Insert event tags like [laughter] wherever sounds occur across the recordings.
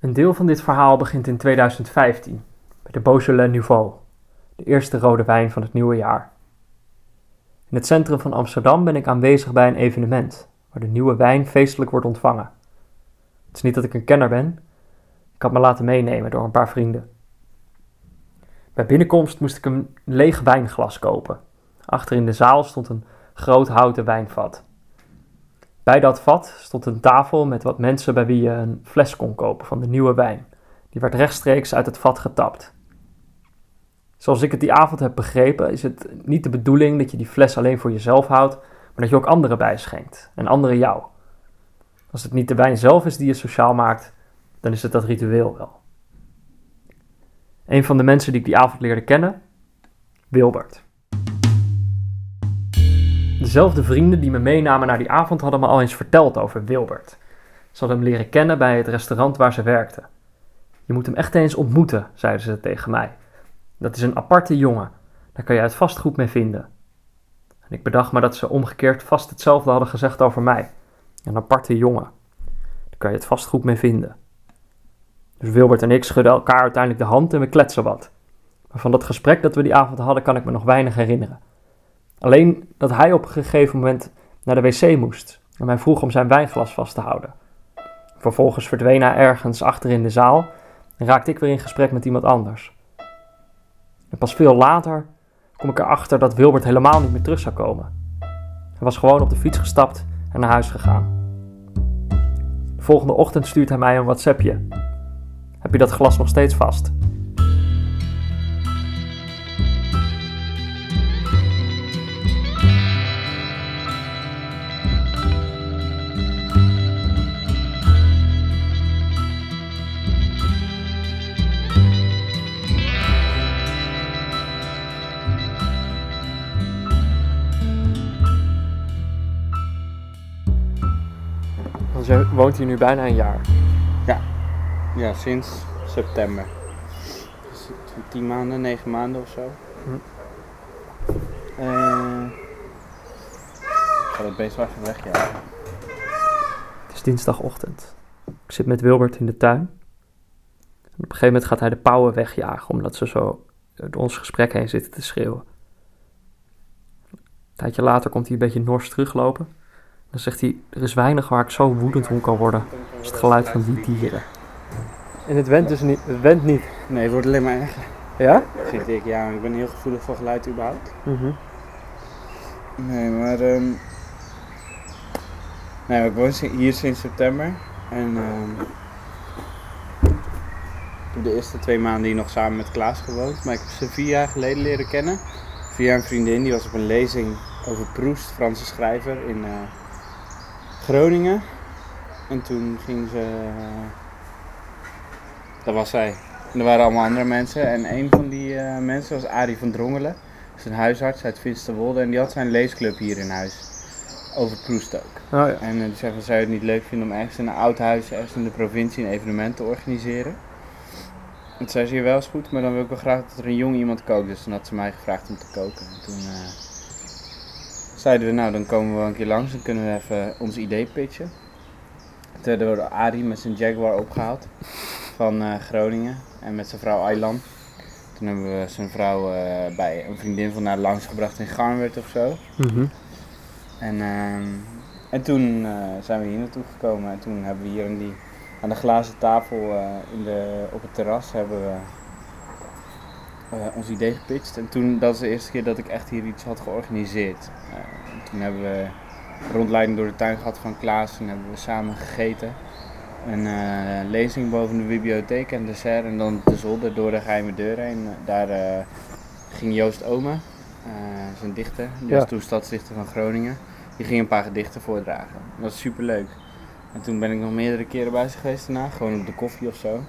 Een deel van dit verhaal begint in 2015 bij de Beaujolais Nouveau, de eerste rode wijn van het nieuwe jaar. In het centrum van Amsterdam ben ik aanwezig bij een evenement waar de nieuwe wijn feestelijk wordt ontvangen. Het is niet dat ik een kenner ben, ik had me laten meenemen door een paar vrienden. Bij binnenkomst moest ik een leeg wijnglas kopen. Achter in de zaal stond een groot houten wijnvat. Bij dat vat stond een tafel met wat mensen bij wie je een fles kon kopen van de nieuwe wijn. Die werd rechtstreeks uit het vat getapt. Zoals ik het die avond heb begrepen, is het niet de bedoeling dat je die fles alleen voor jezelf houdt, maar dat je ook anderen bijschenkt en anderen jou. Als het niet de wijn zelf is die je sociaal maakt, dan is het dat ritueel wel. Een van de mensen die ik die avond leerde kennen, Wilbert. Dezelfde vrienden die me meenamen naar die avond hadden me al eens verteld over Wilbert. Ze hadden hem leren kennen bij het restaurant waar ze werkte. Je moet hem echt eens ontmoeten, zeiden ze tegen mij. Dat is een aparte jongen, daar kan je het vast goed mee vinden. En ik bedacht me dat ze omgekeerd vast hetzelfde hadden gezegd over mij. Een aparte jongen, daar kan je het vast goed mee vinden. Dus Wilbert en ik schudden elkaar uiteindelijk de hand en we kletsen wat. Maar van dat gesprek dat we die avond hadden kan ik me nog weinig herinneren. Alleen dat hij op een gegeven moment naar de wc moest en mij vroeg om zijn wijnglas vast te houden. Vervolgens verdween hij ergens achter in de zaal en raakte ik weer in gesprek met iemand anders. En pas veel later kom ik erachter dat Wilbert helemaal niet meer terug zou komen. Hij was gewoon op de fiets gestapt en naar huis gegaan. De volgende ochtend stuurt hij mij een WhatsAppje. Heb je dat glas nog steeds vast? Woont hier nu bijna een jaar. Ja, sinds september. Dus 10 maanden, 9 maanden of zo. Hm. Eh, ik ga het beest wel even wegjagen. Het is dinsdagochtend. Ik zit met Wilbert in de tuin. En op een gegeven moment gaat hij de pauwen wegjagen, omdat ze zo door ons gesprek heen zitten te schreeuwen. Een tijdje later komt hij een beetje nors teruglopen. Dan zegt hij, er is weinig waar ik zo woedend om kan worden als het geluid van die dieren. En het went dus niet, het went niet. Nee, het wordt alleen maar erger. Ja? Vind ik, ja. Ik ben heel gevoelig voor geluid überhaupt. Mhm. Nee, maar... ehm nee, ik woon hier sinds september. En ehm ik heb de eerste twee maanden hier nog samen met Klaas gewoond. Maar ik heb ze vier jaar geleden leren kennen. Via een vriendin, die was op een lezing over Proest, Franse schrijver, in eh, Groningen. En toen ging ze... eh, dat was zij. En er waren allemaal andere mensen. En een van die eh, mensen was Arie van Drongelen. Dat is een huisarts uit Finsterwolde. En die had zijn leesclub hier in huis. Over Proest ook. Oh ja. En eh, die zei van, zou je het niet leuk vinden om ergens in een oud huis, ergens in de provincie, een evenement te organiseren? En toen zei ze, wel is goed, maar dan wil ik wel graag dat er een jong iemand kookt. Dus toen had ze mij gevraagd om te koken. En toen zeiden we, nou dan komen we wel een keer langs en kunnen we even ons idee pitchen. Toen werden we door Arie met zijn Jaguar opgehaald van eh, Groningen en met zijn vrouw Aylan. Toen hebben we zijn vrouw eh, bij een vriendin van haar langsgebracht in Garnwerd of zo. Mhm. En, ehm, en toen eh, zijn we hier naartoe gekomen en toen hebben we hier aan, die, aan de glazen tafel in de, op het terras hebben we ons idee gepitcht. En toen, dat is de eerste keer dat ik echt hier iets had georganiseerd. Eh, en toen hebben we rondleiding door de tuin gehad van Klaas en hebben we samen gegeten. Een eh, lezing boven de bibliotheek en dessert en dan de zolder door de geheime deur heen. Daar eh, ging Joost Ome, eh, zijn dichter, die Ja. was toen stadsdichter van Groningen. Die ging een paar gedichten voordragen. Dat was super leuk. En toen ben ik nog meerdere keren bij ze geweest daarna, gewoon op de koffie of zo.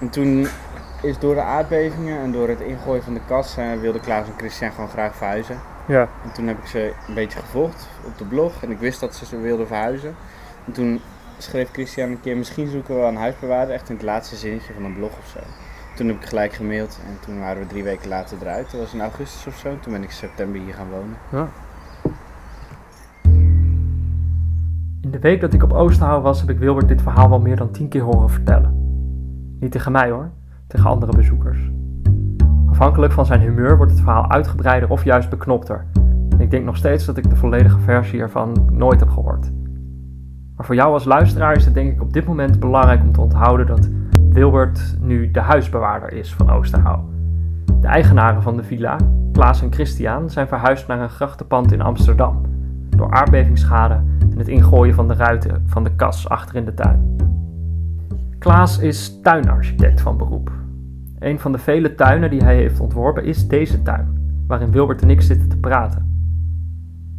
En toen is door de aardbevingen en door het ingooien van de kas eh, wilde Klaas en Christian gewoon graag verhuizen. Ja. En toen heb ik ze een beetje gevolgd op de blog en ik wist dat ze ze wilden verhuizen. En toen schreef Christian een keer, misschien zoeken we wel een huisbewaarder, echt in het laatste zinnetje van een blog of zo. Toen heb ik gelijk gemaild en toen waren we drie weken later eruit. Dat was in augustus of zo. Toen ben ik in september hier gaan wonen. Ja. In de week dat ik op Oosterhout was, heb ik Wilbert dit verhaal wel meer dan tien keer horen vertellen. Niet tegen mij hoor, tegen andere bezoekers. Afhankelijk van zijn humeur wordt het verhaal uitgebreider of juist beknopter. En ik denk nog steeds dat ik de volledige versie ervan nooit heb gehoord. Maar voor jou als luisteraar is het denk ik op dit moment belangrijk om te onthouden dat Wilbert nu de huisbewaarder is van Oosterhout. De eigenaren van de villa, Klaas en Christian, zijn verhuisd naar een grachtenpand in Amsterdam. Door aardbevingsschade en het ingooien van de ruiten van de kas achter in de tuin. Klaas is tuinarchitect van beroep. Een van de vele tuinen die hij heeft ontworpen is deze tuin, waarin Wilbert en ik zitten te praten.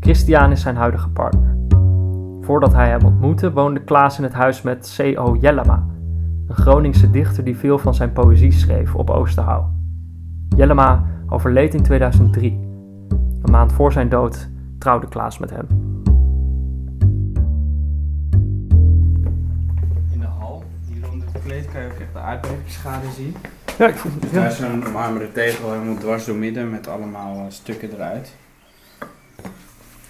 Christian is zijn huidige partner. Voordat hij hem ontmoette, woonde Klaas in het huis met C.O. Jellema, een Groningse dichter die veel van zijn poëzie schreef op Oosterhout. Jellema overleed in 2003. Een maand voor zijn dood trouwde Klaas met hem. Hier onder het kleed, kan je ook echt de aardbevingsschade zien. Ja, ik vond Dus daar is zo'n marmeren tegel helemaal dwars door midden met allemaal eh, stukken eruit.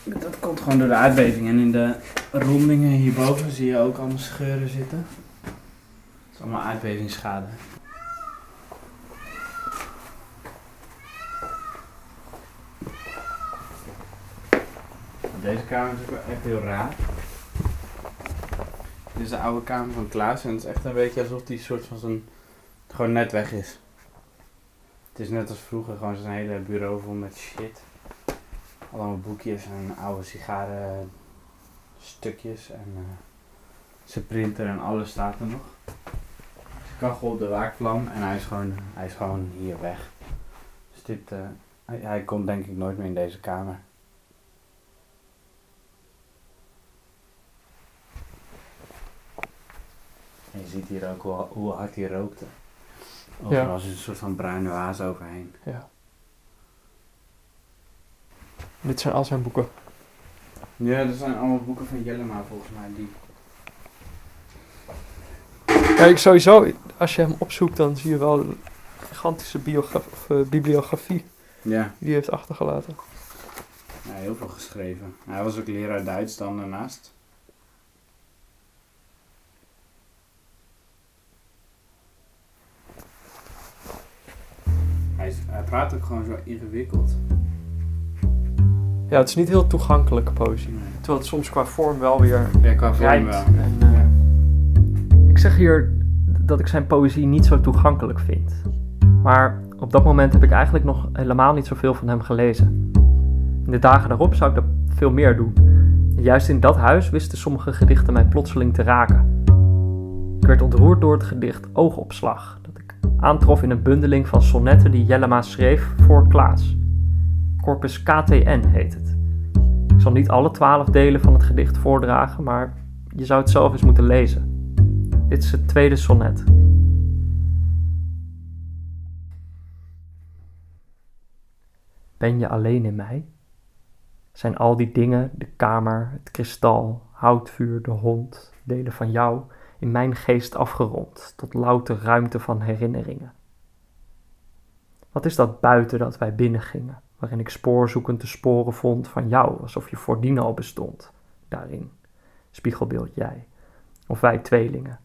Dat komt gewoon door de aardbeving. En in de rondingen hierboven zie je ook allemaal scheuren zitten. Dat is allemaal aardbevingsschade. Deze kamer is ook echt heel raar. Dit is de oude kamer van Klaas en het is echt een beetje alsof die soort van zijn gewoon net weg is. Het is net als vroeger, gewoon zijn hele bureau vol met shit. Allemaal boekjes en oude sigaren stukjes en eh, zijn printer en alles staat er nog. Zijn kachel op de waakvlam en hij is gewoon, hij is gewoon hier weg. Dus dit, eh, hij komt denk ik nooit meer in deze kamer. En je ziet hier ook hoe, hoe hard hij rookte. Overal is een soort van bruine waas overheen. Ja. Dit zijn al zijn boeken. Ja, er zijn allemaal boeken van Jellema volgens mij. Die... Kijk, sowieso, als je hem opzoekt, dan zie je wel een gigantische of, eh, bibliografie Ja. die hij heeft achtergelaten. ja, heel veel geschreven. Hij was ook leraar Duits dan daarnaast. Praat ook gewoon zo ingewikkeld. Ja, het is niet heel toegankelijke poëzie. Terwijl het soms qua vorm wel weer Ja, qua vorm wel. En, eh, ik zeg hier dat ik zijn poëzie niet zo toegankelijk vind. Maar op dat moment heb ik eigenlijk nog helemaal niet zoveel van hem gelezen. In de dagen daarop zou ik dat veel meer doen. En juist in dat huis wisten sommige gedichten mij plotseling te raken. Ik werd ontroerd door het gedicht Oogopslag, aantrof in een bundeling van sonnetten die Jellema schreef voor Klaas. Corpus KTN heet het. Ik zal niet alle twaalf delen van het gedicht voordragen, maar je zou het zelf eens moeten lezen. Dit is het tweede sonnet. Ben je alleen in mij? Zijn al die dingen, de kamer, het kristal, houtvuur, de hond, delen van jou, in mijn geest afgerond tot louter ruimte van herinneringen? Wat is dat buiten dat wij binnengingen, waarin ik spoorzoekend de sporen vond van jou, alsof je voordien al bestond, daarin, spiegelbeeld jij, of wij tweelingen?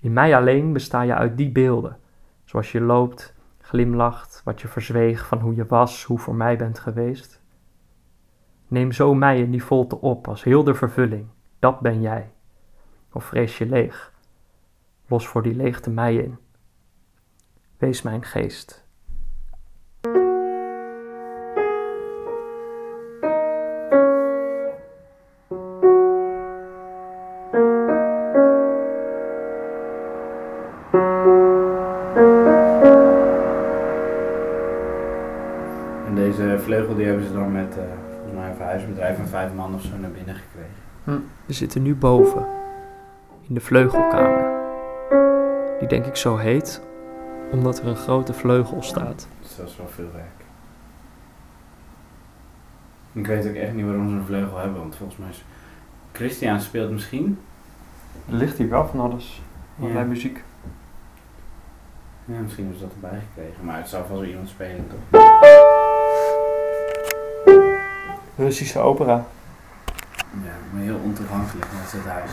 In mij alleen besta je uit die beelden, zoals je loopt, glimlacht, wat je verzweeg van hoe je was, hoe voor mij bent geweest. Neem zo mij in die volte op als heel de vervulling, dat ben jij. Of vrees je leeg, los voor die leegte mij in. Wees mijn geest. En deze vleugel die hebben ze dan met eh, volgens mij een verhuisbedrijf van vijf man of zo naar binnen gekregen. We zitten nu boven, in de vleugelkamer. Die denk ik zo heet, omdat er een grote vleugel staat. Dat is wel veel werk. Ik weet ook echt niet waarom ze een vleugel hebben, want volgens mij is... Christian speelt misschien. Er ligt hier wel van alles. Allerlei muziek. Ja, misschien hebben ze dat erbij gekregen, maar het zou vast wel iemand spelen toch? Russische opera. Ja, maar heel ontoegankelijk, als het huis.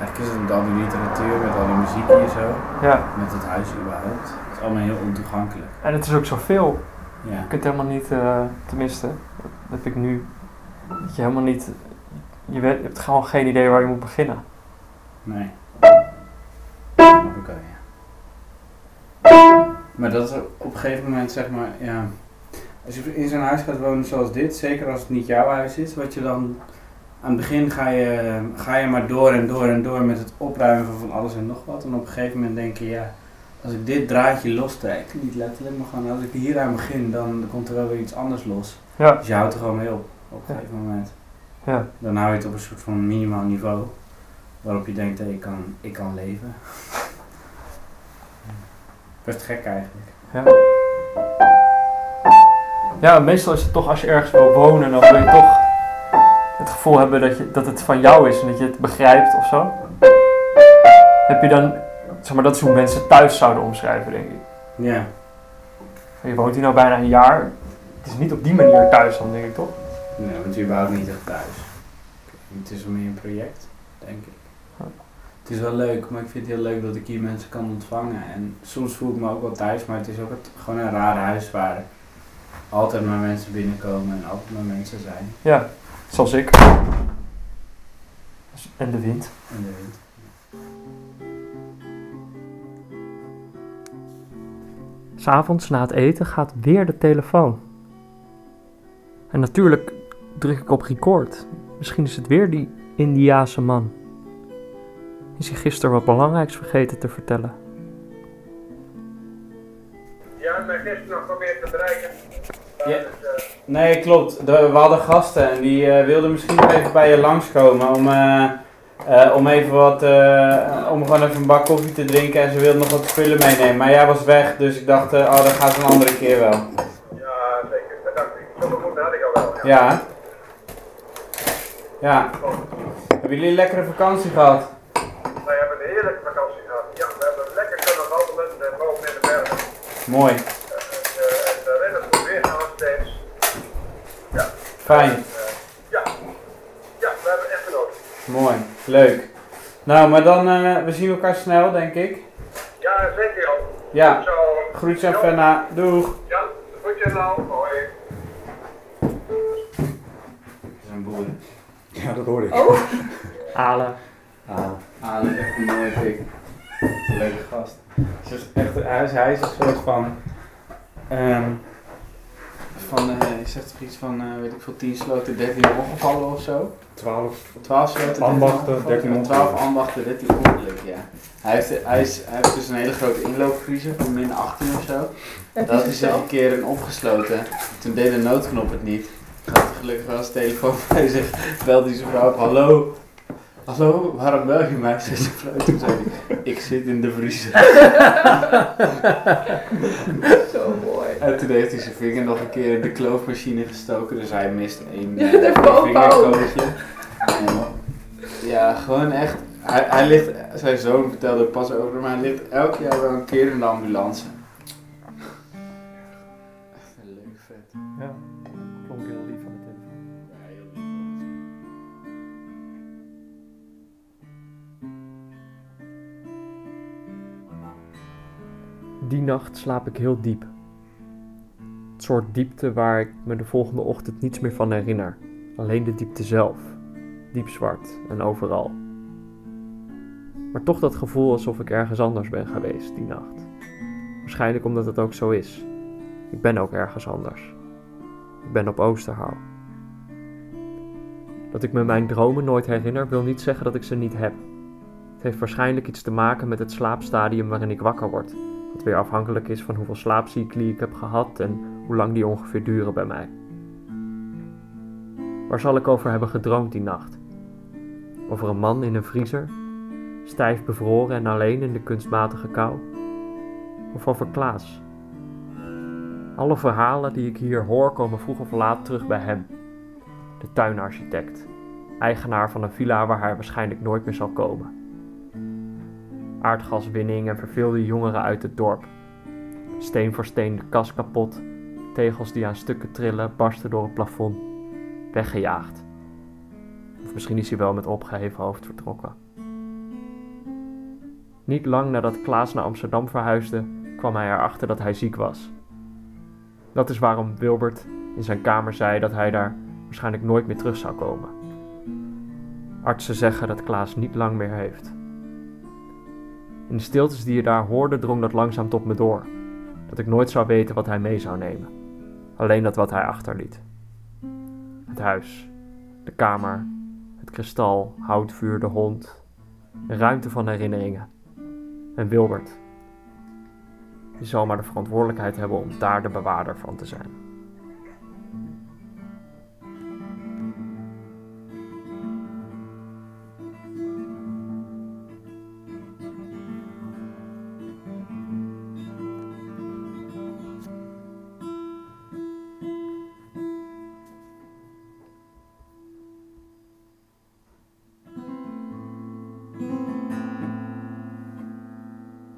Eigenlijk is het met al die literatuur, met al die muziek hier zo, Ja, met het huis überhaupt. Het is allemaal heel ontoegankelijk. en het is ook zoveel. Ja. Je kunt helemaal niet, eh, tenminste, dat heb ik nu, dat je helemaal niet, je, weet, je hebt gewoon geen idee waar je moet beginnen. Nee. Ja. Maar dat is op een gegeven moment, zeg maar, ja. Als je in zo'n huis gaat wonen zoals dit, zeker als het niet jouw huis is, wat je dan. Aan het begin ga je, ga je maar door en door en door met het opruimen van van alles en nog wat. En op een gegeven moment denk je, ja, als ik dit draadje lostrek, niet letterlijk, maar gewoon als ik hier aan begin, dan komt er wel weer iets anders los. Ja, Dus je houdt er gewoon mee op, op een gegeven moment. ja, Dan hou je het op een soort van minimaal niveau. Waarop je denkt, hé, ik, kan, ik kan leven. [laughs] Best gek eigenlijk. ja. Ja, meestal is het toch als je ergens wil wonen, dan wil je toch het gevoel hebben dat, je, dat het van jou is en dat je het begrijpt of zo. Heb je dan, zeg maar, dat is hoe mensen thuis zouden omschrijven, denk ik. Ja. Je woont hier nou bijna een jaar. Het is niet op die manier thuis dan, denk ik toch? Nee, want je überhaupt niet echt thuis. Het is wel meer een project, denk ik. Het is wel leuk, maar ik vind het heel leuk dat ik hier mensen kan ontvangen. En soms voel ik me ook wel thuis, maar het is ook het, gewoon een raar huis waar altijd maar mensen binnenkomen en altijd maar mensen zijn. Ja, zoals ik. En de wind. En de wind. S'avonds na het eten gaat weer de telefoon. En natuurlijk druk ik op record. Misschien is het weer die Indiase man. Is hij gisteren wat belangrijks vergeten te vertellen? Ja, ik ben gisteren nog geprobeerd te bereiken. Ja. Nee, klopt. We hadden gasten en die eh, wilden misschien nog even bij je langskomen om, eh, eh, om even wat, om gewoon even een bak koffie te drinken en ze wilden nog wat spullen meenemen. Maar jij was weg, dus ik dacht, oh, dat gaat een andere keer wel. ja, zeker. Dat dacht ik. Moeten had ik al wel. Ja. Ja. Hebben jullie een lekkere vakantie gehad? Wij hebben een heerlijke vakantie gehad. Ja, we hebben lekker kunnen wandelen boven in de bergen. Mooi. Eh, eh, en de renners goed weer gaan steeds. Ja. Fijn. Eh, ja. Ja, we hebben echt genoten. Mooi. Leuk. Nou, maar dan, eh, we zien elkaar snel, denk ik. Ja, zeker Jan. Ja. Zo. Groetjes aan Fenna. Doeg. Ja, groetjes nou. Hoi. We zijn boeren. Ja, dat hoor ik. Alen. Ah, ah dat is echt een mooie pik. Een leuke gast. Is echt, hij, is, hij is een soort van. ehm van, eh, je zegt toch iets van, eh, weet ik veel, 10 sloten, 13 ongevallen of zo? 12. 12 sloten, 13 Ambachten, ongevallen? 13 Ja, 12 ongelukken. ambachten, 13 ongelukken, ja. Hij heeft, hij, is, hij heeft dus een hele grote inloopvriezer van min 18 of zo. Dat is er een keer een opgesloten. Toen deed de noodknop het niet. Had hij gelukkig wel zijn telefoon [laughs] bij zich. Belde hij zijn vrouw op. Hallo. Hallo, waarom bel je mij? [laughs] Ze zei vrouw. Toen zei hij, ik zit in de vriezer. [laughs] En toen heeft hij zijn vinger nog een keer in de kloofmachine gestoken. Dus hij mist één Ja, eh, vingerkootje. En ja, gewoon echt. Hij, hij ligt, zijn zoon vertelde het pas over, maar hij ligt elk jaar wel een keer in de ambulance. Echt een leuk vet. Ja, klonk heel lief aan de telefoon. Die nacht slaap ik heel diep. Soort diepte waar ik me de volgende ochtend niets meer van herinner. Alleen de diepte zelf. Diep zwart en overal. Maar toch dat gevoel alsof ik ergens anders ben geweest die nacht. Waarschijnlijk omdat het ook zo is. Ik ben ook ergens anders. Ik ben op Oosterhout. Dat ik me mijn dromen nooit herinner wil niet zeggen dat ik ze niet heb. Het heeft waarschijnlijk iets te maken met het slaapstadium waarin ik wakker word. Wat weer afhankelijk is van hoeveel slaapcycli ik heb gehad en hoe lang die ongeveer duren bij mij. Waar zal ik over hebben gedroomd die nacht? Over een man in een vriezer? Stijf bevroren en alleen in de kunstmatige kou? Of over Klaas? Alle verhalen die ik hier hoor komen vroeg of laat terug bij hem. De tuinarchitect, eigenaar van een villa waar hij waarschijnlijk nooit meer zal komen. Aardgaswinning en verveelde jongeren uit het dorp. Steen voor steen de kas kapot, tegels die aan stukken trillen, barsten door het plafond. Weggejaagd. Of misschien is hij wel met opgeheven hoofd vertrokken. Niet lang nadat Klaas naar Amsterdam verhuisde, kwam hij erachter dat hij ziek was. Dat is waarom Wilbert in zijn kamer zei dat hij daar waarschijnlijk nooit meer terug zou komen. Artsen zeggen dat Klaas niet lang meer heeft. In de stiltes die je daar hoorde, drong dat langzaam tot me door. Dat ik nooit zou weten wat hij mee zou nemen. Alleen dat wat hij achterliet. Het huis, de kamer, het kristal, houtvuur, de hond, een ruimte van herinneringen. En Wilbert. Die zal maar de verantwoordelijkheid hebben om daar de bewaarder van te zijn.